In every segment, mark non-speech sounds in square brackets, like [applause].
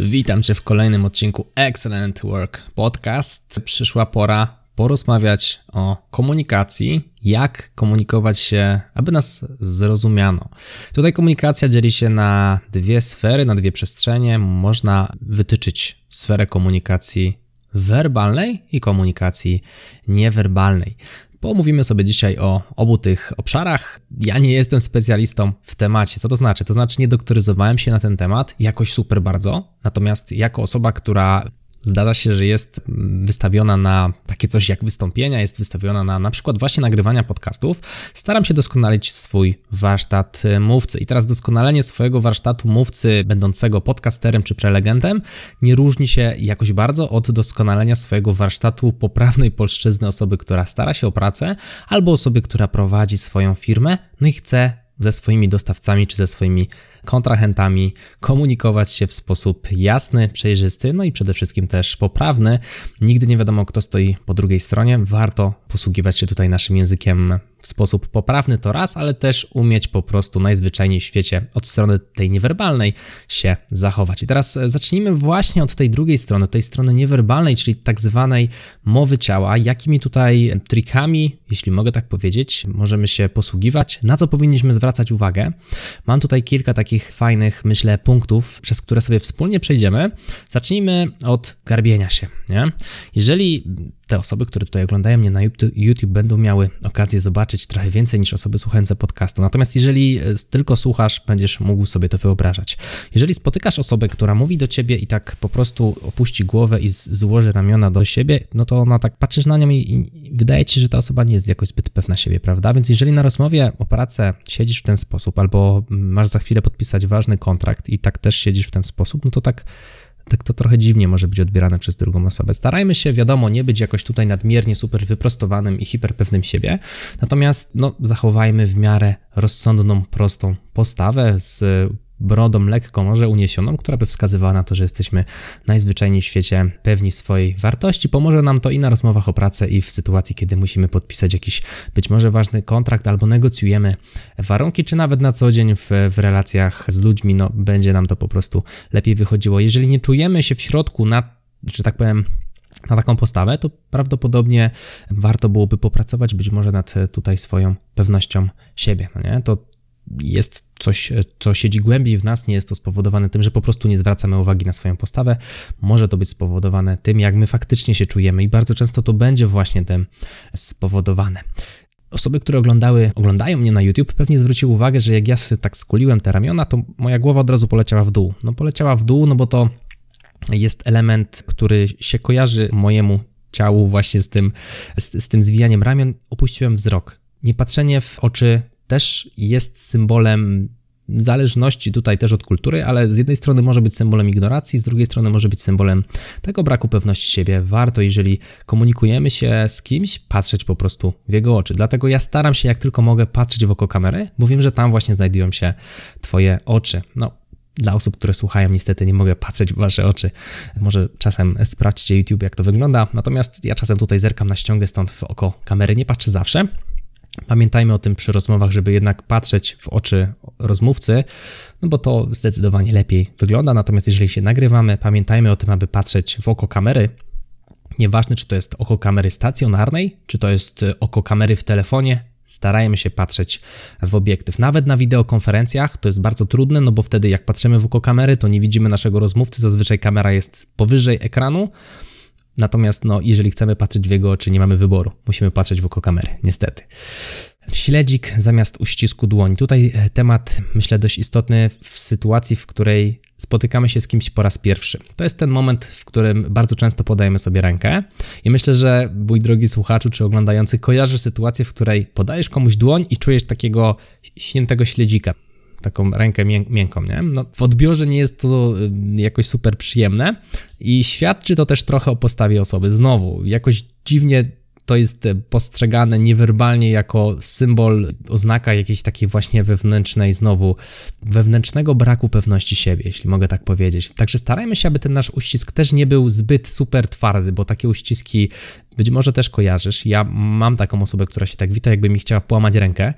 Witam Cię w kolejnym odcinku Excellent Work Podcast. Przyszła pora porozmawiać o komunikacji, jak komunikować się, aby nas zrozumiano. Tutaj komunikacja dzieli się na dwie sfery, na dwie przestrzenie. Można wytyczyć sferę komunikacji werbalnej i komunikacji niewerbalnej. Pomówimy sobie dzisiaj o obu tych obszarach. Ja nie jestem specjalistą w temacie. Co to znaczy? To znaczy, nie doktoryzowałem się na ten temat jakoś super bardzo. Natomiast jako osoba, która zdarza się, że jest wystawiona na takie coś jak wystąpienia, jest wystawiona na na przykład właśnie nagrywania podcastów, staram się doskonalić swój warsztat mówcy. I teraz doskonalenie swojego warsztatu mówcy, będącego podcasterem czy prelegentem, nie różni się jakoś bardzo od doskonalenia swojego warsztatu poprawnej polszczyzny osoby, która stara się o pracę, albo osoby, która prowadzi swoją firmę, no i chce ze swoimi dostawcami czy ze swoimi kontrahentami, komunikować się w sposób jasny, przejrzysty, no i przede wszystkim też poprawny. Nigdy nie wiadomo, kto stoi po drugiej stronie. Warto posługiwać się tutaj naszym językiem w sposób poprawny, to raz, ale też umieć po prostu najzwyczajniej w świecie od strony tej niewerbalnej się zachować. I teraz zacznijmy właśnie od tej drugiej strony, tej strony niewerbalnej, czyli tak zwanej mowy ciała. Jakimi tutaj trikami, jeśli mogę tak powiedzieć, możemy się posługiwać, na co powinniśmy zwracać uwagę? Mam tutaj kilka takich takich fajnych, myślę, punktów, przez które sobie wspólnie przejdziemy. Zacznijmy od garbienia się. Nie? Jeżeli te osoby, które tutaj oglądają mnie na YouTube, będą miały okazję zobaczyć trochę więcej niż osoby słuchające podcastu. Natomiast jeżeli e, tylko słuchasz, będziesz mógł sobie to wyobrażać. Jeżeli spotykasz osobę, która mówi do ciebie i tak po prostu opuści głowę i złoży ramiona do siebie, no to ona tak patrzysz na nią i, wydaje ci się, że ta osoba nie jest jakoś zbyt pewna siebie, prawda? Więc jeżeli na rozmowie o pracę siedzisz w ten sposób, albo masz za chwilę podpisać ważny kontrakt i tak też siedzisz w ten sposób, no to tak tak to trochę dziwnie może być odbierane przez drugą osobę. Starajmy się, wiadomo, nie być jakoś tutaj nadmiernie super wyprostowanym i hiperpewnym siebie, natomiast no, zachowajmy w miarę rozsądną, prostą postawę z brodą lekko może uniesioną, która by wskazywała na to, że jesteśmy najzwyczajniej w świecie pewni swojej wartości. Pomoże nam to i na rozmowach o pracę, i w sytuacji, kiedy musimy podpisać jakiś być może ważny kontrakt albo negocjujemy warunki, czy nawet na co dzień w, w relacjach z ludźmi, no będzie nam to po prostu lepiej wychodziło. Jeżeli nie czujemy się w środku na, że tak powiem, na taką postawę, to prawdopodobnie warto byłoby popracować być może nad tutaj swoją pewnością siebie. No nie? To jest coś, co siedzi głębiej w nas, nie jest to spowodowane tym, że po prostu nie zwracamy uwagi na swoją postawę. Może to być spowodowane tym, jak my faktycznie się czujemy, i bardzo często to będzie właśnie tym spowodowane. Osoby, które oglądały, oglądają mnie na YouTube, pewnie zwróciły uwagę, że jak ja sobie tak skuliłem te ramiona, to moja głowa od razu poleciała w dół. No poleciała w dół, no bo to jest element, który się kojarzy mojemu ciału właśnie z tym, z, z tym zwijaniem ramion. Opuściłem wzrok. Niepatrzenie w oczy też jest symbolem zależności tutaj też od kultury, ale z jednej strony może być symbolem ignoracji, z drugiej strony może być symbolem tego braku pewności siebie. Warto, jeżeli komunikujemy się z kimś, patrzeć po prostu w jego oczy. Dlatego ja staram się jak tylko mogę patrzeć w oko kamery, bo wiem, że tam właśnie znajdują się Twoje oczy. No, dla osób, które słuchają, niestety nie mogę patrzeć w wasze oczy. Może czasem sprawdźcie YouTube, jak to wygląda. Natomiast ja czasem tutaj zerkam na ściągę stąd w oko kamery. Nie patrzę zawsze, Pamiętajmy o tym przy rozmowach, żeby jednak patrzeć w oczy rozmówcy, no bo to zdecydowanie lepiej wygląda. Natomiast jeżeli się nagrywamy, pamiętajmy o tym, aby patrzeć w oko kamery. Nieważne, czy to jest oko kamery stacjonarnej, czy to jest e, oko kamery w telefonie, starajmy się patrzeć w obiektyw. Nawet na wideokonferencjach to jest bardzo trudne, no bo wtedy jak patrzymy w oko kamery, to nie widzimy naszego rozmówcy, zazwyczaj kamera jest powyżej ekranu, Natomiast no, jeżeli chcemy patrzeć w jego oczy, nie mamy wyboru. Musimy patrzeć w oko kamery, niestety. Śledzik zamiast uścisku dłoni. Tutaj e, temat, myślę, dość istotny w sytuacji, w której spotykamy się z kimś po raz pierwszy. To jest ten moment, w którym bardzo często podajemy sobie rękę i myślę, że mój drogi słuchaczu czy oglądający kojarzy sytuację, w której podajesz komuś dłoń i czujesz takiego śniętego śledzika taką rękę miękką, nie? No, w odbiorze nie jest to y, jakoś super przyjemne i świadczy to też trochę o postawie osoby. Znowu, jakoś dziwnie to jest postrzegane niewerbalnie jako symbol, oznaka jakiejś takiej właśnie wewnętrznej, znowu wewnętrznego braku pewności siebie, jeśli mogę tak powiedzieć. Także starajmy się, aby ten nasz uścisk też nie był zbyt super twardy, bo takie uściski być może też kojarzysz. Ja mam taką osobę, która się tak wita, jakby mi chciała połamać rękę.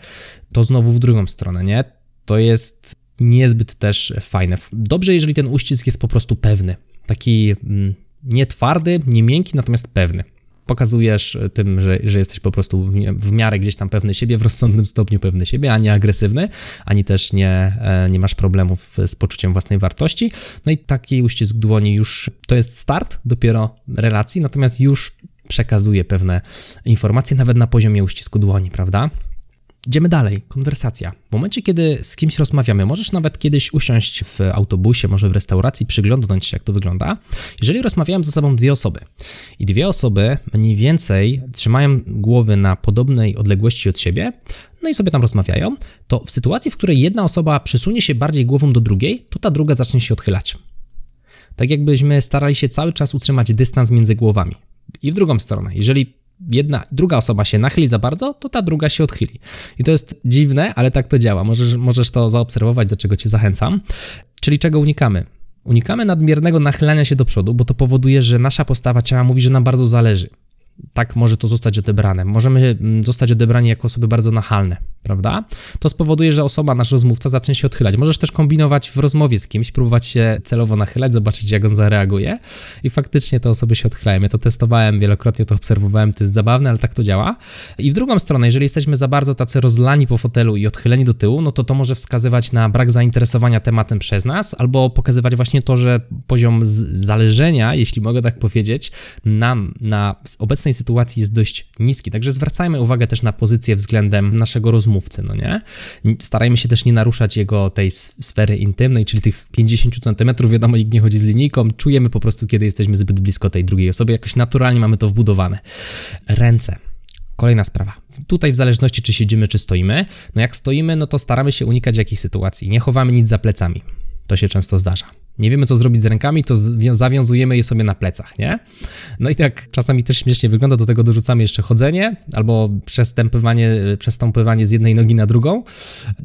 To znowu w drugą stronę, nie? To jest niezbyt też fajne. Dobrze, jeżeli ten uścisk jest po prostu pewny. Taki mm, nie twardy, nie miękki, natomiast pewny pokazujesz tym, że, że jesteś po prostu w miarę gdzieś tam pewny siebie, w rozsądnym stopniu pewny siebie, a nie agresywny, ani też nie, e, nie masz problemów z poczuciem własnej wartości. No i taki uścisk dłoni już to jest start dopiero relacji, natomiast już przekazuje pewne informacje nawet na poziomie uścisku dłoni, prawda? Idziemy dalej, konwersacja. W momencie, kiedy z kimś rozmawiamy, możesz nawet kiedyś usiąść w autobusie, może w restauracji, przyglądnąć się, jak to wygląda. Jeżeli rozmawiają ze sobą dwie osoby i dwie osoby mniej więcej trzymają głowy na podobnej odległości od siebie, no i sobie tam rozmawiają, to w sytuacji, w której jedna osoba przysunie się bardziej głową do drugiej, to ta druga zacznie się odchylać. Tak jakbyśmy starali się cały czas utrzymać dystans między głowami. I w drugą stronę, jeżeli jedna, druga osoba się nachyli za bardzo, to ta druga się odchyli. I to jest dziwne, ale tak to działa. Możesz, możesz to zaobserwować, do czego cię zachęcam. Czyli czego unikamy? Unikamy nadmiernego nachylania się do przodu, bo to powoduje, że nasza postawa ciała mówi, że nam bardzo zależy tak może to zostać odebrane. Możemy mm, zostać odebrani jako osoby bardzo nachalne, prawda? To spowoduje, że osoba, nasz rozmówca, zacznie się odchylać. Możesz też kombinować w rozmowie z kimś, próbować się celowo nachylać, zobaczyć, jak on zareaguje i faktycznie te osoby się odchylają. Ja to testowałem wielokrotnie, to obserwowałem, to jest zabawne, ale tak to działa. I w drugą stronę, jeżeli jesteśmy za bardzo tacy rozlani po fotelu i odchyleni do tyłu, no to to może wskazywać na brak zainteresowania tematem przez nas, albo pokazywać właśnie to, że poziom zależenia, jeśli mogę tak powiedzieć, nam na obecnej obecnej sytuacji jest dość niski, także zwracajmy uwagę też na pozycję względem naszego rozmówcy, no nie? Starajmy się też nie naruszać jego tej sfery intymnej, czyli tych 50 cm, wiadomo, nikt nie chodzi z linijką, czujemy po prostu, kiedy jesteśmy zbyt blisko tej drugiej osoby, jakoś naturalnie mamy to wbudowane. Ręce. Kolejna sprawa. Tutaj w zależności czy siedzimy, czy stoimy, no jak stoimy, no to staramy się unikać jakichś sytuacji. Nie chowamy nic za plecami. To się często zdarza nie wiemy, co zrobić z rękami, to zawiązujemy je sobie na plecach, nie? No i tak czasami też śmiesznie wygląda, do tego dorzucamy jeszcze chodzenie albo przestępywanie, przestąpywanie z jednej nogi na drugą.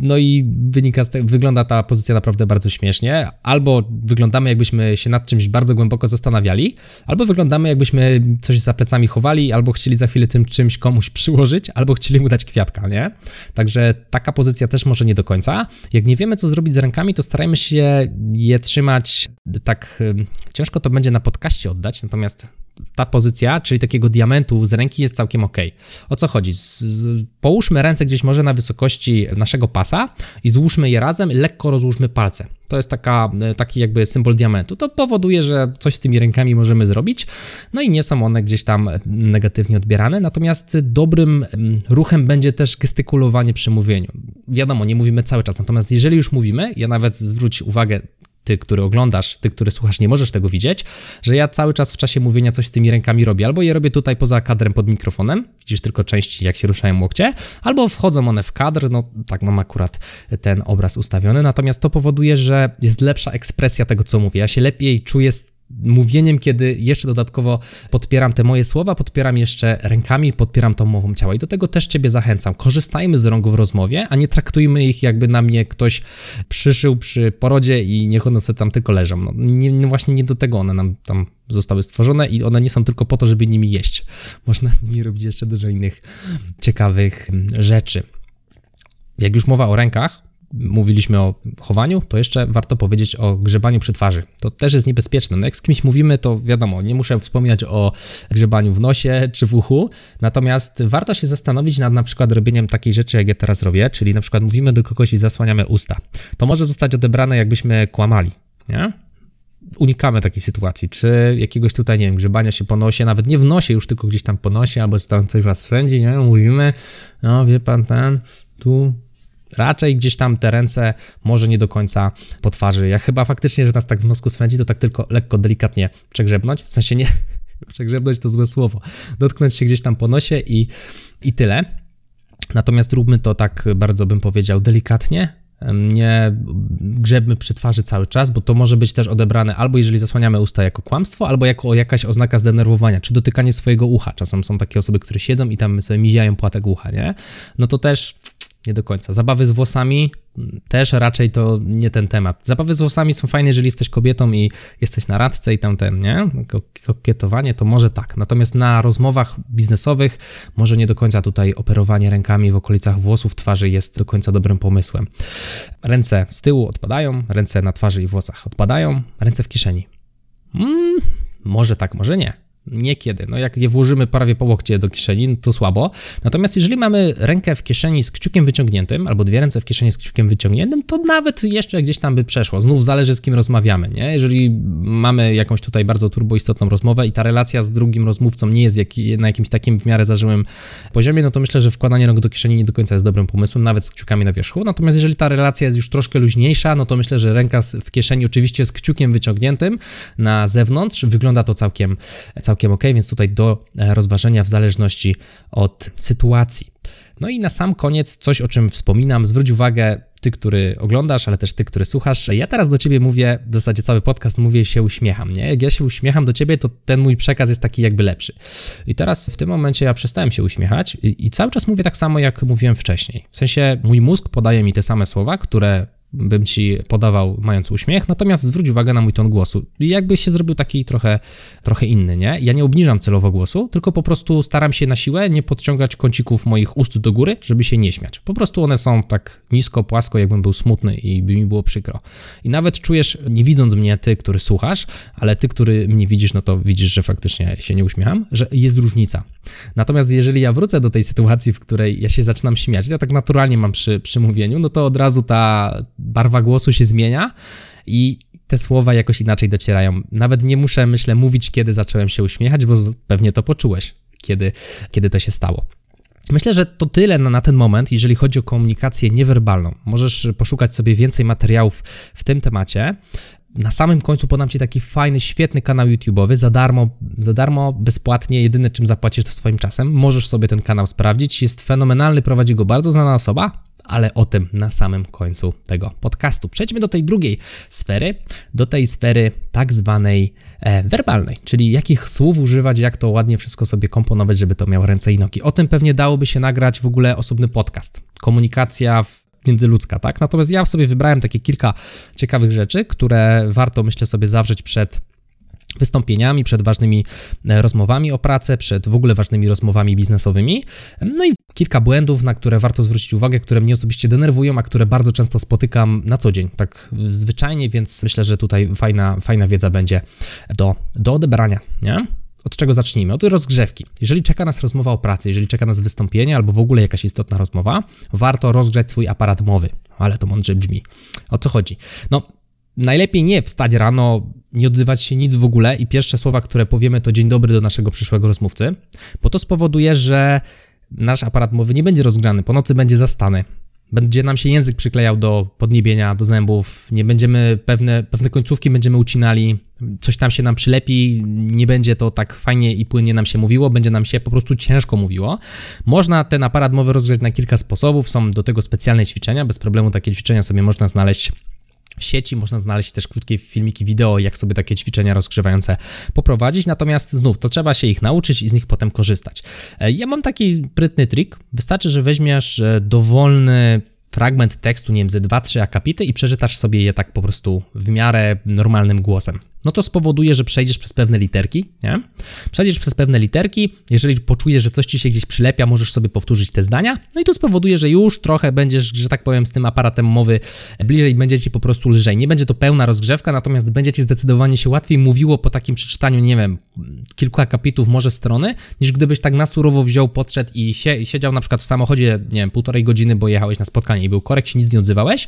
No i wynika wygląda ta pozycja naprawdę bardzo śmiesznie. Albo wyglądamy, jakbyśmy się nad czymś bardzo głęboko zastanawiali, albo wyglądamy, jakbyśmy coś za plecami chowali, albo chcieli za chwilę tym czymś komuś przyłożyć, albo chcieli mu dać kwiatka, nie? Także taka pozycja też może nie do końca. Jak nie wiemy, co zrobić z rękami, to starajmy się je trzymać tak ciężko to będzie na podcaście oddać, natomiast ta pozycja, czyli takiego diamentu z ręki jest całkiem ok. O co chodzi? Połóżmy ręce gdzieś może na wysokości naszego pasa i złóżmy je razem, lekko rozłóżmy palce. To jest taka, e, taki jakby symbol diamentu. To powoduje, że coś z tymi rękami możemy zrobić, no i nie są one gdzieś tam negatywnie odbierane, natomiast dobrym ruchem będzie też gestykulowanie przy mówieniu. Wiadomo, nie mówimy cały czas, natomiast jeżeli już mówimy, ja nawet zwróć uwagę, ty, który oglądasz, ty, który słuchasz, nie możesz tego widzieć, że ja cały czas w czasie mówienia coś z tymi rękami robię. Albo je robię tutaj poza kadrem pod mikrofonem, widzisz tylko części, jak się ruszają łokcie, albo wchodzą one w kadr, no tak mam akurat ten obraz ustawiony, natomiast to powoduje, że jest lepsza ekspresja tego, co mówię. Ja się lepiej czuję mówieniem, kiedy jeszcze dodatkowo podpieram te moje słowa, podpieram jeszcze rękami, podpieram tą mową ciała. I do tego też Ciebie zachęcam. Korzystajmy z rąk w rozmowie, a nie traktujmy ich jakby na mnie ktoś przyszył przy porodzie i niech one sobie tam tylko leżą. No, nie, no właśnie nie do tego one nam tam zostały stworzone i one nie są tylko po to, żeby nimi jeść. [laughs] Można z nimi robić jeszcze dużo innych ciekawych rzeczy. Jak już mowa o rękach, mówiliśmy o chowaniu, to jeszcze warto powiedzieć o grzebaniu przy twarzy. To też jest niebezpieczne. No jak z kimś mówimy, to wiadomo, nie muszę wspominać o grzebaniu w nosie czy w uchu, natomiast warto się zastanowić nad na przykład robieniem takiej rzeczy, jak ja teraz robię, czyli na przykład mówimy do kogoś i zasłaniamy usta. To może zostać odebrane, jakbyśmy kłamali, nie? unikamy takiej sytuacji, czy jakiegoś tutaj, nie wiem, grzebania się po nosie, nawet nie w nosie już, tylko gdzieś tam po nosie, albo czy tam coś was swędzi, nie? Mówimy, no wie pan ten, tu raczej gdzieś tam te ręce może nie do końca po twarzy. Ja chyba faktycznie, że nas tak w nosku swędzi, to tak tylko lekko, delikatnie przegrzebnąć, w sensie nie, [laughs] przegrzebnąć to złe słowo, dotknąć się gdzieś tam po nosie i, i tyle. Natomiast róbmy to tak bardzo bym powiedział delikatnie, nie grzebmy przy twarzy cały czas, bo to może być też odebrane albo jeżeli zasłaniamy usta jako kłamstwo, albo jako jakaś oznaka zdenerwowania, czy dotykanie swojego ucha. Czasem są takie osoby, które siedzą i tam sobie miziają płatek ucha, nie? No to też nie do końca. Zabawy z włosami też raczej to nie ten temat. Zabawy z włosami są fajne, jeżeli jesteś kobietą i jesteś na radce i tamten, nie? Kokietowanie to może tak. Natomiast na rozmowach biznesowych może nie do końca tutaj operowanie rękami w okolicach włosów twarzy jest do końca dobrym pomysłem. Ręce z tyłu odpadają, ręce na twarzy i włosach odpadają, ręce w kieszeni. Mm, może tak, może nie. Niekiedy. No jak je włożymy prawie po łokcie do kieszeni, no to słabo. Natomiast jeżeli mamy rękę w kieszeni z kciukiem wyciągniętym, albo dwie ręce w kieszeni z kciukiem wyciągniętym, to nawet jeszcze gdzieś tam by przeszło. Znów zależy z kim rozmawiamy, nie? Jeżeli mamy jakąś tutaj bardzo turboistotną rozmowę i ta relacja z drugim rozmówcą nie jest jak, na jakimś takim w miarę zażyłym poziomie, no to myślę, że wkładanie rąk do kieszeni nie do końca jest dobrym pomysłem, nawet z kciukami na wierzchu. Natomiast jeżeli ta relacja jest już troszkę luźniejsza, no to myślę, że ręka w kieszeni oczywiście z kciukiem wyciągniętym na zewnątrz wygląda to całkiem, całkiem całkiem ok, więc tutaj do e, rozważenia w zależności od sytuacji. No i na sam koniec coś, o czym wspominam, zwróć uwagę, ty, który oglądasz, ale też ty, który słuchasz. Ja teraz do ciebie mówię, w zasadzie cały podcast mówię się uśmiecham, nie? Jak ja się uśmiecham do ciebie, to ten mój przekaz jest taki jakby lepszy. I teraz w tym momencie ja przestałem się uśmiechać i, i cały czas mówię tak samo, jak mówiłem wcześniej. W sensie mój mózg podaje mi te same słowa, które bym ci podawał mając uśmiech, natomiast zwróć uwagę na mój ton głosu. Jakby się zrobił taki trochę, trochę inny, nie? Ja nie obniżam celowo głosu, tylko po prostu staram się na siłę nie podciągać kącików moich ust do góry, żeby się nie śmiać. Po prostu one są tak nisko, płasko, jakbym był smutny i by mi było przykro. I nawet czujesz, nie widząc mnie, ty, który słuchasz, ale ty, który mnie widzisz, no to widzisz, że faktycznie się nie uśmiecham, że jest różnica. Natomiast jeżeli ja wrócę do tej sytuacji, w której ja się zaczynam śmiać, ja tak naturalnie mam przy, przy mówieniu, no to od razu ta barwa głosu się zmienia i te słowa jakoś inaczej docierają. Nawet nie muszę, myślę, mówić, kiedy zacząłem się uśmiechać, bo pewnie to poczułeś, kiedy, kiedy to się stało. Myślę, że to tyle na, na, ten moment, jeżeli chodzi o komunikację niewerbalną. Możesz poszukać sobie więcej materiałów w tym temacie. Na samym końcu podam Ci taki fajny, świetny kanał YouTube'owy, za darmo, za darmo, bezpłatnie, jedyne czym zapłacisz to swoim czasem. Możesz sobie ten kanał sprawdzić, jest fenomenalny, prowadzi go bardzo znana osoba, ale o tym na samym końcu tego podcastu. Przejdźmy do tej drugiej sfery, do tej sfery tak zwanej e, werbalnej, czyli jakich słów używać, jak to ładnie wszystko sobie komponować, żeby to miało ręce i nogi. O tym pewnie dałoby się nagrać w ogóle osobny podcast. Komunikacja w międzyludzka, tak? Natomiast ja sobie wybrałem takie kilka ciekawych rzeczy, które warto, myślę, sobie zawrzeć przed wystąpieniami, przed ważnymi e, rozmowami o pracę, przed w ogóle ważnymi rozmowami biznesowymi. No i kilka błędów, na które warto zwrócić uwagę, które mnie osobiście denerwują, a które bardzo często spotykam na co dzień, tak zwyczajnie, więc myślę, że tutaj fajna, fajna wiedza będzie do, do odebrania, nie? Od czego zacznijmy? Od rozgrzewki. Jeżeli czeka nas rozmowa o pracy, jeżeli czeka nas wystąpienie albo w ogóle jakaś istotna rozmowa, warto rozgrzać swój aparat mowy. Ale to mądrze brzmi. O co chodzi? No, najlepiej nie wstać rano, nie odzywać się nic w ogóle i pierwsze słowa, które powiemy, to dzień dobry do naszego przyszłego rozmówcy, bo to spowoduje, że nasz aparat mowy nie będzie rozgrzany, po nocy będzie zastany. Będzie nam się język przyklejał do podniebienia, do zębów, nie będziemy pewne, pewne końcówki będziemy ucinali, coś tam się nam przylepi, nie będzie to tak fajnie i płynnie nam się mówiło, będzie nam się po prostu ciężko mówiło. Można ten aparat mowy rozgrzać na kilka sposobów, są do tego specjalne ćwiczenia, bez problemu takie ćwiczenia sobie można znaleźć w sieci można znaleźć też krótkie filmiki wideo, jak sobie takie ćwiczenia rozgrzewające poprowadzić, natomiast znów to trzeba się ich nauczyć i z nich potem korzystać. E, ja mam taki sprytny trik. Wystarczy, że weźmiesz e, dowolny fragment tekstu, nie wiem, ze 2-3 akapity i przeczytasz sobie je tak po prostu w miarę normalnym głosem no to spowoduje, że przejdziesz przez pewne literki, nie? Przejdziesz przez pewne literki, jeżeli poczujesz, że coś ci się gdzieś przylepia, możesz sobie powtórzyć te zdania, no i to spowoduje, że już trochę będziesz, że tak powiem, z tym aparatem mowy bliżej, będzie ci po prostu lżej. Nie będzie to pełna rozgrzewka, natomiast będzie ci zdecydowanie się łatwiej mówiło po takim przeczytaniu, nie wiem, kilku akapitów, może strony, niż gdybyś tak na surowo wziął, podszedł i, sie, siedział na przykład w samochodzie, nie wiem, półtorej godziny, bo jechałeś na spotkanie i był korek, się nic nie odzywałeś,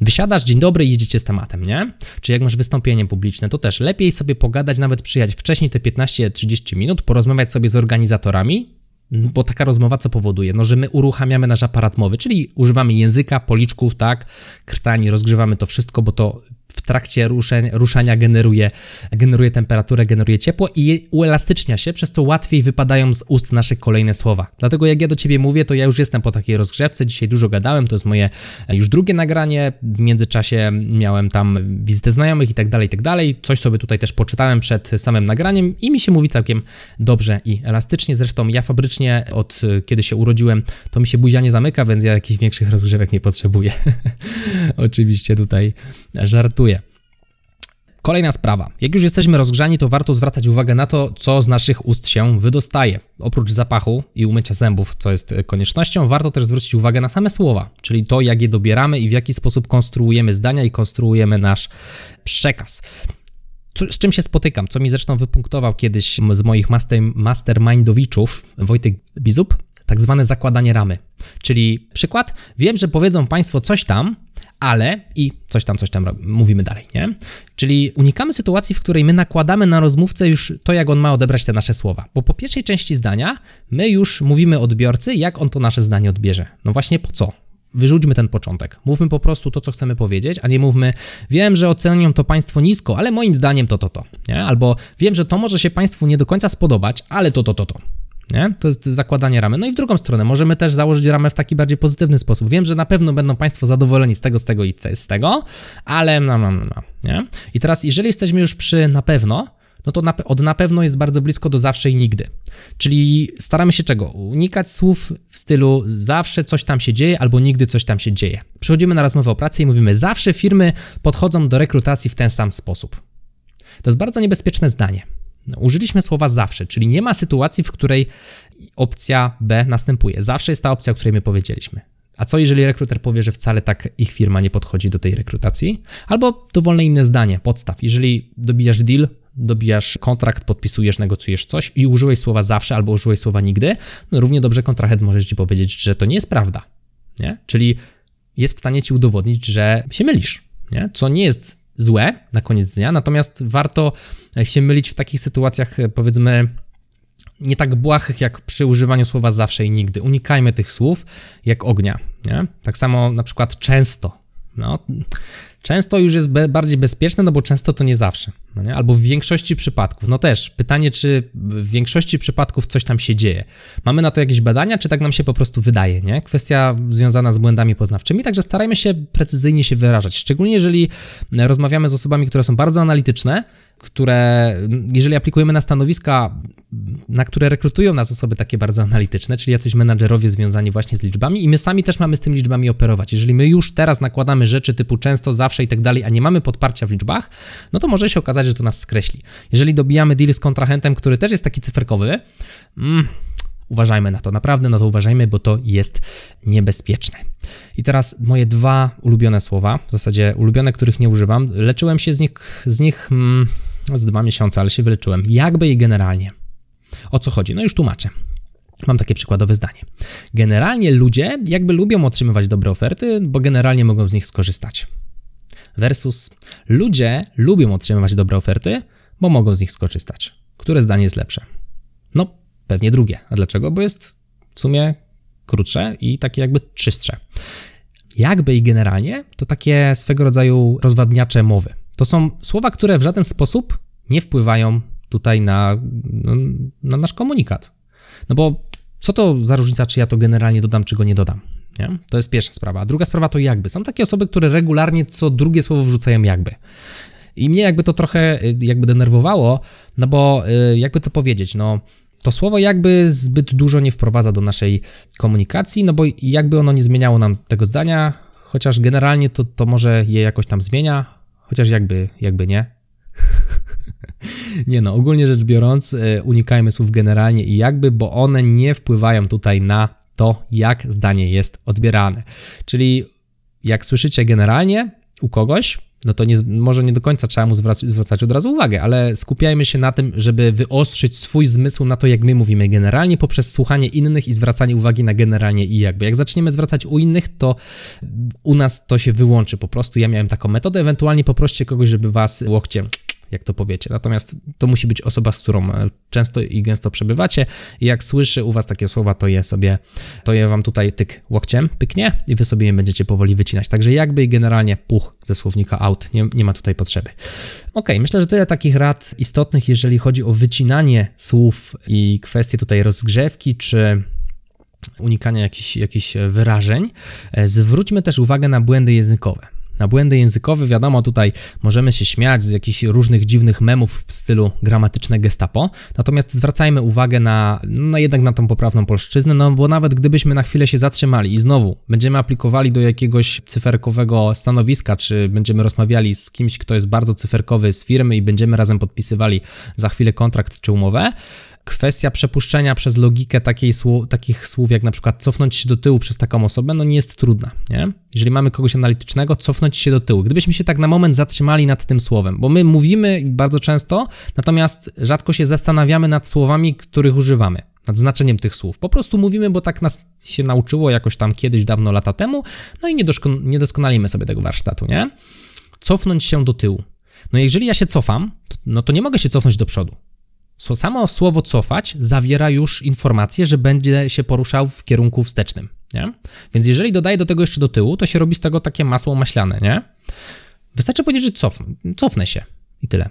wysiadasz, dzień dobry i jedziecie z tematem, nie? Czy jak masz wystąpienie publiczne, to też też lepiej sobie pogadać, nawet przyjechać wcześniej te 15-30 minut, porozmawiać sobie z organizatorami, bo taka rozmowa co powoduje? No, że my uruchamiamy nasz aparat mowy, czyli używamy języka, policzków, tak, krtani, rozgrzewamy to wszystko, bo to w trakcie ruszeń, ruszania generuje, generuje temperaturę, generuje ciepło i uelastycznia się, przez to łatwiej wypadają z ust nasze kolejne słowa. Dlatego jak ja do Ciebie mówię, to ja już jestem po takiej rozgrzewce, dzisiaj dużo gadałem, to jest moje już drugie nagranie, w międzyczasie miałem tam wizytę znajomych i tak dalej, i tak dalej, coś sobie tutaj też poczytałem przed samym nagraniem i mi się mówi całkiem dobrze i elastycznie, zresztą ja fabrycznie od kiedy się urodziłem, to mi się buzia nie zamyka, więc ja jakichś większych rozgrzewek nie potrzebuję. [laughs] Oczywiście tutaj żartuję. Kolejna sprawa. Jak już jesteśmy rozgrzani, to warto zwracać uwagę na to, co z naszych ust się wydostaje. Oprócz zapachu i umycia zębów, co jest koniecznością, warto też zwrócić uwagę na same słowa, czyli to, jak je dobieramy i w jaki sposób konstruujemy zdania i konstruujemy nasz przekaz. Co, z czym się spotykam, co mi zresztą wypunktował kiedyś z moich master, mastermindowiczów Wojtek Bizup, tak zwane zakładanie ramy. Czyli przykład, wiem, że powiedzą Państwo coś tam, ale i coś tam, coś tam mówimy dalej, nie? Czyli unikamy sytuacji, w której my nakładamy na rozmówcę już to, jak on ma odebrać te nasze słowa. Bo po pierwszej części zdania my już mówimy odbiorcy, jak on to nasze zdanie odbierze. No właśnie po co? Wyrzućmy ten początek. Mówmy po prostu to, co chcemy powiedzieć, a nie mówmy, wiem, że ocenią to Państwo nisko, ale moim zdaniem to, to, to. Nie? Albo wiem, że to może się Państwu nie do końca spodobać, ale to, to, to, to. Nie? To jest zakładanie ramy. No i w drugą stronę, możemy też założyć ramę w taki bardziej pozytywny sposób. Wiem, że na pewno będą Państwo zadowoleni z tego, z tego i z tego, ale no, no, no, no. Nie? I teraz, jeżeli jesteśmy już przy na pewno, no to na, od na pewno jest bardzo blisko do zawsze i nigdy. Czyli staramy się czego? Unikać słów w stylu zawsze coś tam się dzieje albo nigdy coś tam się dzieje. Przychodzimy na rozmowę o pracy i mówimy zawsze firmy podchodzą do rekrutacji w ten sam sposób. To jest bardzo niebezpieczne zdanie. Użyliśmy słowa zawsze, czyli nie ma sytuacji, w której opcja B następuje. Zawsze jest ta opcja, o której my powiedzieliśmy. A co jeżeli rekruter powie, że wcale tak ich firma nie podchodzi do tej rekrutacji? Albo dowolne inne zdanie, podstaw. Jeżeli dobijasz deal, dobijasz kontrakt, podpisujesz, negocjujesz coś i użyłeś słowa zawsze albo użyłeś słowa nigdy, no równie dobrze kontrahent może ci powiedzieć, że to nie jest prawda. Nie? Czyli jest w stanie ci udowodnić, że się mylisz. Nie? Co nie jest złe na koniec dnia, natomiast warto się mylić w takich sytuacjach, powiedzmy, nie tak błahych jak przy używaniu słowa zawsze i nigdy. Unikajmy tych słów jak ognia. Nie? Tak samo na przykład często. No, często już jest be bardziej bezpieczne, no bo często to nie zawsze. No nie? Albo w większości przypadków. No też pytanie, czy w większości przypadków coś tam się dzieje. Mamy na to jakieś badania, czy tak nam się po prostu wydaje, nie? Kwestia związana z błędami poznawczymi, także starajmy się precyzyjnie się wyrażać. Szczególnie jeżeli rozmawiamy z osobami, które są bardzo analityczne, które, jeżeli aplikujemy na stanowiska, na które rekrutują nas osoby takie bardzo analityczne, czyli jacyś menadżerowie związani właśnie z liczbami, i my sami też mamy z tymi liczbami operować. Jeżeli my już teraz nakładamy rzeczy typu często, zawsze i tak dalej, a nie mamy podparcia w liczbach, no to może się okazać, że to nas skreśli. Jeżeli dobijamy deal z kontrahentem, który też jest taki cyferkowy, mm, uważajmy na to, naprawdę na to uważajmy, bo to jest niebezpieczne. I teraz moje dwa ulubione słowa, w zasadzie ulubione, których nie używam. Leczyłem się z nich, z nich mm, z dwa miesiące, ale się wyleczyłem. Jakby i generalnie. O co chodzi? No już tłumaczę. Mam takie przykładowe zdanie. Generalnie ludzie jakby lubią otrzymywać dobre oferty, bo generalnie mogą z nich skorzystać. Versus ludzie lubią otrzymywać dobre oferty, bo mogą z nich skorzystać. Które zdanie jest lepsze? No, pewnie drugie. A dlaczego? Bo jest w sumie krótsze i takie jakby czystsze. Jakby i generalnie to takie swego rodzaju rozwadniacze mowy. To są słowa, które w żaden sposób nie wpływają tutaj na, na nasz komunikat. No bo co to za różnica, czy ja to generalnie dodam, czy go nie dodam? Nie? To jest pierwsza sprawa. A druga sprawa to jakby. Są takie osoby, które regularnie co drugie słowo wrzucają jakby. I mnie jakby to trochę y, jakby denerwowało, no bo y, jakby to powiedzieć, no to słowo jakby zbyt dużo nie wprowadza do naszej komunikacji, no bo jakby ono nie zmieniało nam tego zdania, chociaż generalnie to, to może je jakoś tam zmienia, chociaż jakby, jakby nie. [laughs] nie no, ogólnie rzecz biorąc, y, unikajmy słów generalnie i jakby, bo one nie wpływają tutaj na to, jak zdanie jest odbierane. Czyli jak słyszycie generalnie u kogoś, no to nie, może nie do końca trzeba mu zwracać, zwracać od razu uwagę, ale skupiajmy się na tym, żeby wyostrzyć swój zmysł na to, jak my mówimy generalnie, poprzez słuchanie innych i zwracanie uwagi na generalnie i jakby. Jak zaczniemy zwracać u innych, to u nas to się wyłączy po prostu. Ja miałem taką metodę, ewentualnie poproście kogoś, żeby was łokciem jak to powiecie. Natomiast to musi być osoba, z którą e, często i gęsto przebywacie i jak słyszy u was takie słowa, to je sobie, to je wam tutaj tyk łokciem pyknie i wy sobie je będziecie powoli wycinać. Także jakby generalnie puch ze słownika out, nie, nie ma tutaj potrzeby. Ok, myślę, że tyle takich rad istotnych, jeżeli chodzi o wycinanie słów i kwestie tutaj rozgrzewki, czy unikania jakichś, jakichś wyrażeń. E, zwróćmy też uwagę na błędy językowe. Na błędy językowe, wiadomo, tutaj możemy się śmiać z jakichś różnych dziwnych memów w stylu gramatyczne gestapo, natomiast zwracajmy uwagę na, no jednak na tą poprawną polszczyznę, no bo nawet gdybyśmy na chwilę się zatrzymali i znowu będziemy aplikowali do jakiegoś cyferkowego stanowiska, czy będziemy rozmawiali z kimś, kto jest bardzo cyferkowy z firmy i będziemy razem podpisywali za chwilę kontrakt czy umowę, kwestia przepuszczenia przez logikę takiej takich słów, jak na przykład cofnąć się do tyłu przez taką osobę, no nie jest trudna, nie? Jeżeli mamy kogoś analitycznego, cofnąć się do tyłu. Gdybyśmy się tak na moment zatrzymali nad tym słowem, bo my mówimy bardzo często, natomiast rzadko się zastanawiamy nad słowami, których używamy nad znaczeniem tych słów. Po prostu mówimy, bo tak nas się nauczyło jakoś tam kiedyś, dawno lata temu, no i nie, doskonalimy sobie tego warsztatu, nie? Cofnąć się do tyłu. No jeżeli ja się cofam, to, no to nie mogę się cofnąć do przodu. Samo słowo cofać zawiera już informację, że będzie się poruszał w kierunku wstecznym, nie? Więc jeżeli dodaję do tego jeszcze do tyłu, to się robi z tego takie masło maślane, nie? Wystarczy powiedzieć, że cof, cofnę się i tyle.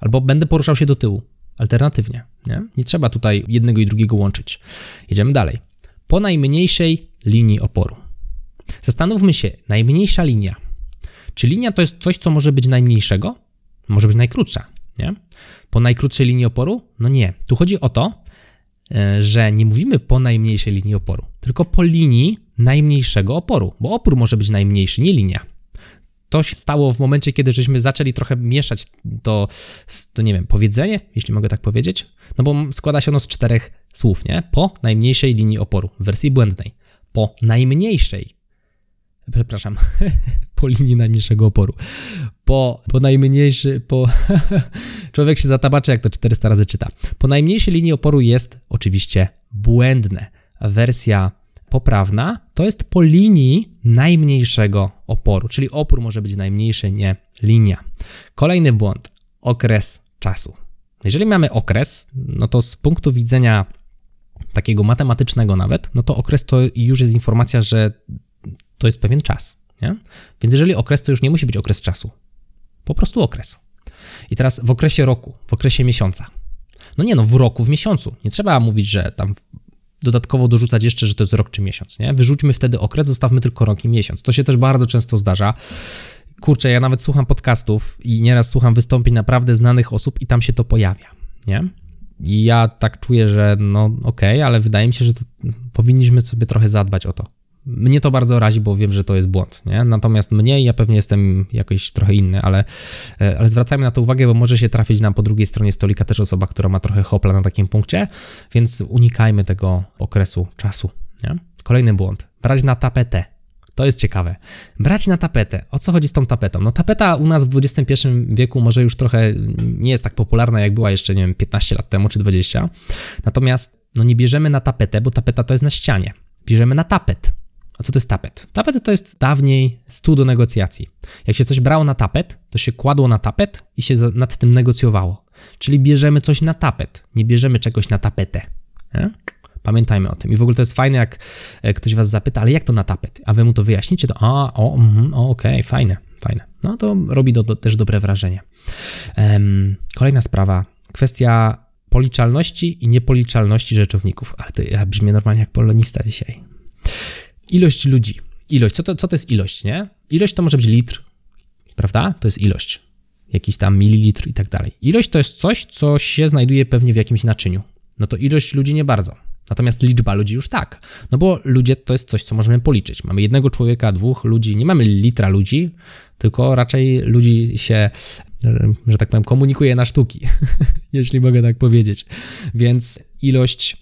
Albo będę poruszał się do tyłu, alternatywnie, nie? Nie trzeba tutaj jednego i drugiego łączyć. Jedziemy dalej. Po najmniejszej linii oporu. Zastanówmy się, najmniejsza linia. Czy linia to jest coś, co może być najmniejszego? Może być najkrótsza, nie? Po najkrótszej linii oporu? No nie. Tu chodzi o to, e, że nie mówimy po najmniejszej linii oporu, tylko po linii najmniejszego oporu, bo opór może być najmniejszy, nie linia. To się stało w momencie, kiedy żeśmy zaczęli trochę mieszać to, to nie wiem, powiedzenie, jeśli mogę tak powiedzieć, no bo składa się ono z czterech słów, nie? Po najmniejszej linii oporu w wersji błędnej. Po najmniejszej przepraszam, [laughs] po linii najmniejszego oporu. Po, po najmniejszy, po... [laughs] Człowiek się zatabaczy, jak to 400 razy czyta. Po najmniejszej linii oporu jest oczywiście błędne. Wersja poprawna to jest po linii najmniejszego oporu, czyli opór może być najmniejszy, nie linia. Kolejny błąd, okres czasu. Jeżeli mamy okres, no to z punktu widzenia takiego matematycznego nawet, no to okres to już jest informacja, że to jest pewien czas. Nie? Więc jeżeli okres, to już nie musi być okres czasu. Po prostu okres. I teraz w okresie roku, w okresie miesiąca. No nie no, w roku, w miesiącu. Nie trzeba mówić, że tam dodatkowo dorzucać jeszcze, że to jest rok czy miesiąc, nie? Wyrzućmy wtedy okres, zostawmy tylko rok i miesiąc. To się też bardzo często zdarza. Kurczę, ja nawet słucham podcastów i nieraz słucham wystąpień naprawdę znanych osób i tam się to pojawia, nie? I ja tak czuję, że no okej, okay, ale wydaje mi się, że powinniśmy sobie trochę zadbać o to. Mnie to bardzo razi, bo wiem, że to jest błąd, nie? Natomiast mnie, ja pewnie jestem jakoś trochę inny, ale, e, ale zwracajmy na to uwagę, bo może się trafić nam po drugiej stronie stolika też osoba, która ma trochę hopla na takim punkcie, więc unikajmy tego okresu czasu, nie? Kolejny błąd. Brać na tapetę. To jest ciekawe. Brać na tapetę. O co chodzi z tą tapetą? No tapeta u nas w XXI wieku może już trochę nie jest tak popularna, jak była jeszcze, nie wiem, 15 lat temu czy 20. Natomiast no nie bierzemy na tapetę, bo tapeta to jest na ścianie. Bierzemy na tapet. A co to jest tapet? Tapet to jest dawniej stół do negocjacji. Jak się coś brało na tapet, to się kładło na tapet i się nad tym negocjowało. Czyli bierzemy coś na tapet, nie bierzemy czegoś na tapetę. Nie? Pamiętajmy o tym. I w ogóle to jest fajne, jak e, ktoś was zapyta, ale jak to na tapet? A wy mu to wyjaśnicie, to a, o, mm, o okej, okay, fajne, fajne. No to robi to, to też dobre wrażenie. Um, kolejna sprawa, kwestia policzalności i niepoliczalności rzeczowników. Ale to ja brzmię normalnie jak polonista dzisiaj. Ilość ludzi. Ilość. Co to, co to jest ilość, nie? Ilość to może być litr, prawda? To jest ilość. Jakiś tam mililitr i tak dalej. Ilość to jest coś, co się znajduje pewnie w jakimś naczyniu. No to ilość ludzi nie bardzo. Natomiast liczba ludzi już tak. No bo ludzie to jest coś, co możemy policzyć. Mamy jednego człowieka, dwóch ludzi, nie mamy litra ludzi, tylko raczej ludzi się, że tak powiem, komunikuje na sztuki, [laughs] jeśli mogę tak powiedzieć. Więc ilość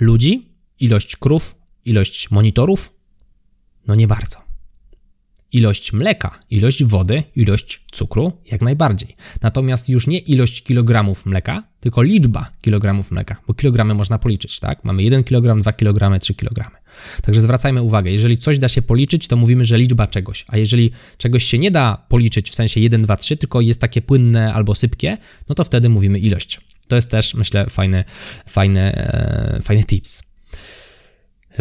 ludzi, ilość krów, Ilość monitorów? No nie bardzo. Ilość mleka, ilość wody, ilość cukru jak najbardziej. Natomiast już nie ilość kilogramów mleka, tylko liczba kilogramów mleka, bo kilogramy można policzyć, tak? Mamy 1 kg, 2 kg, 3 kg. Także zwracajmy uwagę, jeżeli coś da się policzyć, to mówimy, że liczba czegoś, a jeżeli czegoś się nie da policzyć w sensie 1, 2, 3, tylko jest takie płynne albo sypkie, no to wtedy mówimy ilość. To jest też, myślę, fajny, fajny, e, fajny tips.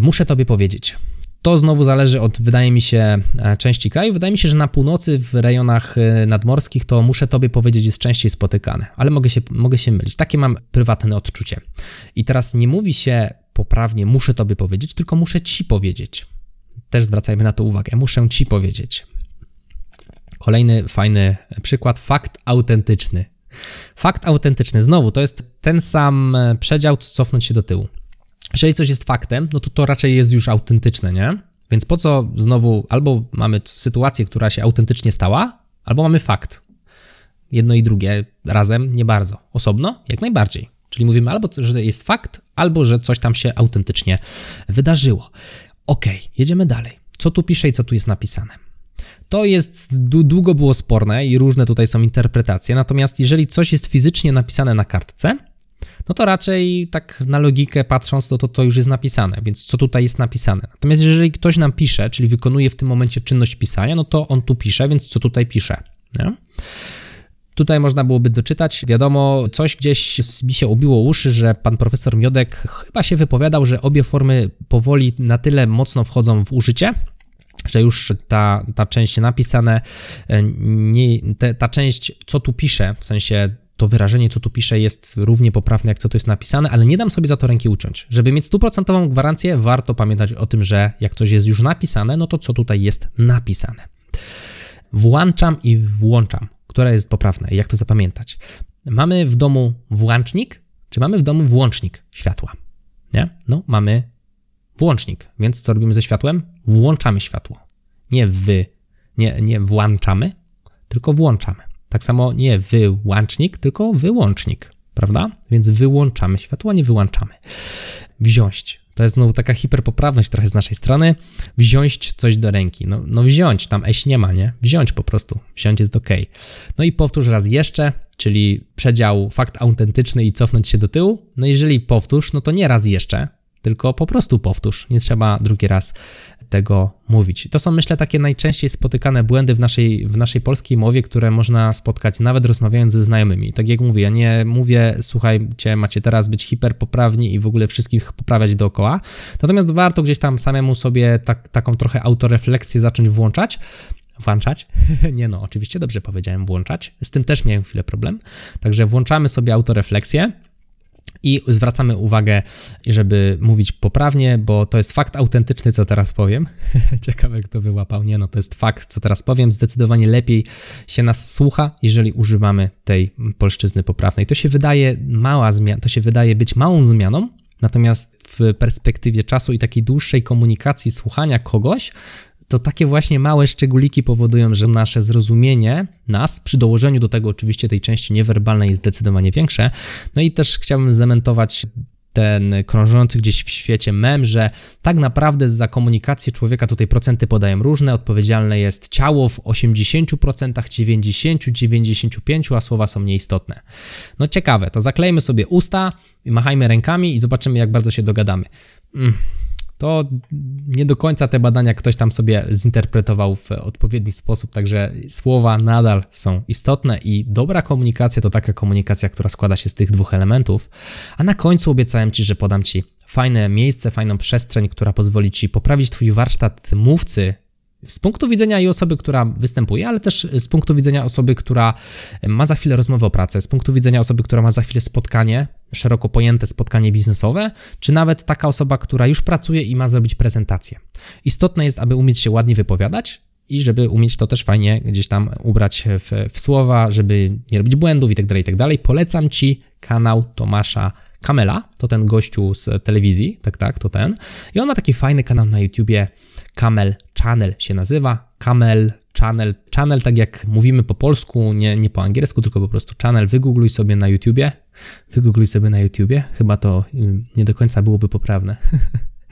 Muszę Tobie powiedzieć, to znowu zależy od, wydaje mi się, e, części kraju. Wydaje mi się, że na północy, w rejonach e, nadmorskich, to muszę Tobie powiedzieć, jest częściej spotykane, ale mogę się, mogę się mylić. Takie mam prywatne odczucie. I teraz nie mówi się poprawnie, muszę Tobie powiedzieć, tylko muszę Ci powiedzieć. Też zwracajmy na to uwagę. Muszę Ci powiedzieć. Kolejny fajny przykład, fakt autentyczny. Fakt autentyczny, znowu, to jest ten sam przedział, co cofnąć się do tyłu. Jeżeli coś jest faktem, no to to raczej jest już autentyczne, nie? Więc po co znowu albo mamy sytuację, która się autentycznie stała, albo mamy fakt. Jedno i drugie razem nie bardzo. Osobno jak najbardziej. Czyli mówimy albo, że jest fakt, albo że coś tam się autentycznie wydarzyło. Ok, jedziemy dalej. Co tu pisze i co tu jest napisane? To jest długo było sporne i różne tutaj są interpretacje. Natomiast jeżeli coś jest fizycznie napisane na kartce, no to raczej tak na logikę patrząc, to, to to już jest napisane, więc co tutaj jest napisane. Natomiast jeżeli ktoś nam pisze, czyli wykonuje w tym momencie czynność pisania, no to on tu pisze, więc co tutaj pisze. Nie? Tutaj można byłoby doczytać, wiadomo, coś gdzieś mi się obiło uszy, że pan profesor Miodek chyba się wypowiadał, że obie formy powoli na tyle mocno wchodzą w użycie, że już ta, ta część napisane, e, nie, te, ta część, co tu pisze, w sensie to wyrażenie, co tu pisze, jest równie poprawne, jak co tu jest napisane, ale nie dam sobie za to ręki uciąć. Żeby mieć stuprocentową gwarancję, warto pamiętać o tym, że jak coś jest już napisane, no to co tutaj jest napisane. Włączam i włączam, które jest poprawne i jak to zapamiętać. Mamy w domu włącznik, czy mamy w domu włącznik światła? Nie? No, mamy włącznik, więc co robimy ze światłem? Włączamy światło. Nie wy, nie, nie włączamy, tylko włączamy. Tak samo nie wyłącznik, tylko wyłącznik, prawda? Więc wyłączamy światło, nie wyłączamy. Wziąć. To jest znowu taka hiperpoprawność trochę z naszej strony. Wziąć coś do ręki. No, no wziąć, tam eś nie ma, nie? Wziąć po prostu. Wziąć jest ok. No i powtórz raz jeszcze, czyli przedział fakt autentyczny i cofnąć się do tyłu. No jeżeli powtórz, no to nie raz jeszcze, tylko po prostu powtórz. Nie trzeba drugi raz tego mówić. To są, myślę, takie najczęściej spotykane błędy w naszej, w naszej polskiej mowie, które można spotkać nawet rozmawiając ze znajomymi. Tak jak mówię, ja nie mówię, słuchajcie, macie teraz być hiperpoprawni i w ogóle wszystkich poprawiać dookoła. Natomiast warto gdzieś tam samemu sobie tak, taką trochę autorefleksję zacząć włączać, Włączać? [laughs] Nie no, oczywiście dobrze powiedziałem włączać. Z tym też miałem chwilę problem. Także włączamy sobie autorefleksję i zwracamy uwagę, żeby mówić poprawnie, bo to jest fakt autentyczny, co teraz powiem. [laughs] Ciekawe, kto wyłapał. Nie, no to jest fakt, co teraz powiem. Zdecydowanie lepiej się nas słucha, jeżeli używamy tej polszczyzny poprawnej. To się wydaje mała zmiana, to się wydaje być małą zmianą, Natomiast w perspektywie czasu i takiej dłuższej komunikacji, słuchania kogoś, to takie właśnie małe szczególiki powodują, że nasze zrozumienie nas, przy dołożeniu do tego oczywiście tej części niewerbalnej, jest zdecydowanie większe. No i też chciałbym zdementować ten krążący gdzieś w świecie mem, że tak naprawdę za komunikację człowieka tutaj procenty podają różne, odpowiedzialne jest ciało w 80%, 90, 95, a słowa są nieistotne. No ciekawe, to zaklejmy sobie usta, machajmy rękami i zobaczymy jak bardzo się dogadamy. Mm to nie do końca te badania ktoś tam sobie zinterpretował w odpowiedni sposób, także słowa nadal są istotne i dobra komunikacja to taka komunikacja, która składa się z tych dwóch elementów. A na końcu obiecałem Ci, że podam Ci fajne miejsce, fajną przestrzeń, która pozwoli Ci poprawić Twój warsztat mówcy z punktu widzenia i osoby, która występuje, ale też z punktu widzenia osoby, która ma za chwilę rozmowę o pracę, z punktu widzenia osoby, która ma za chwilę spotkanie, szeroko pojęte spotkanie biznesowe, czy nawet taka osoba, która już pracuje i ma zrobić prezentację. Istotne jest, aby umieć się ładnie wypowiadać, i żeby umieć to też fajnie gdzieś tam ubrać w, w słowa, żeby nie robić błędów i tak dalej, i tak. Polecam Ci kanał Tomasza Kamela, to ten gościu z telewizji, tak, tak, to ten. I on ma taki fajny kanał na YouTubie, Kamel Channel się nazywa, Kamel Channel, channel tak jak mówimy po polsku, nie, nie po angielsku, tylko po prostu channel, wygoogluj sobie na YouTubie, wygoogluj sobie na YouTubie, chyba to y, nie do końca byłoby poprawne.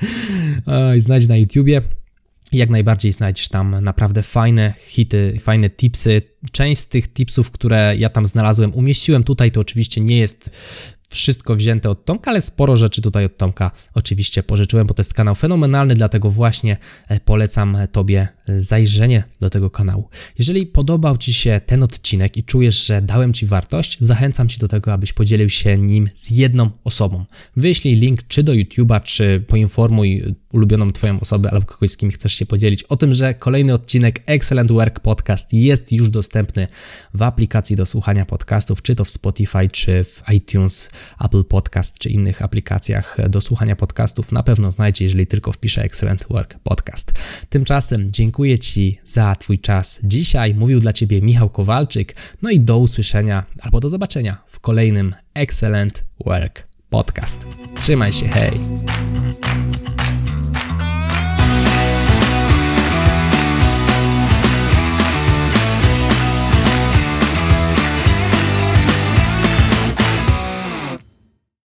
[laughs] I znajdź na YouTubie, jak najbardziej znajdziesz tam naprawdę fajne hity, fajne tipsy. Część z tych tipsów, które ja tam znalazłem, umieściłem tutaj, to oczywiście nie jest wszystko wzięte od Tomka, ale sporo rzeczy tutaj od Tomka oczywiście pożyczyłem, bo to jest kanał fenomenalny, dlatego właśnie e, polecam Tobie e, zajrzenie do tego kanału. Jeżeli podobał Ci się ten odcinek i czujesz, że dałem Ci wartość, zachęcam Ci do tego, abyś podzielił się nim z jedną osobą. Wyślij link czy do YouTube'a, czy poinformuj ulubioną Twoją osobę albo kogoś, z kim chcesz się podzielić o tym, że kolejny odcinek Excellent Work Podcast jest już dostępny w aplikacji do słuchania podcastów, czy to w Spotify, czy w iTunes, Apple Podcast, czy innych aplikacjach do słuchania podcastów. Na pewno znajdzie, jeżeli tylko wpiszę Excellent Work Podcast. Tymczasem dziękuję Ci za Twój czas dzisiaj. Mówił dla Ciebie Michał Kowalczyk. No i do usłyszenia albo do zobaczenia w kolejnym Excellent Work Podcast. Trzymaj się, hej!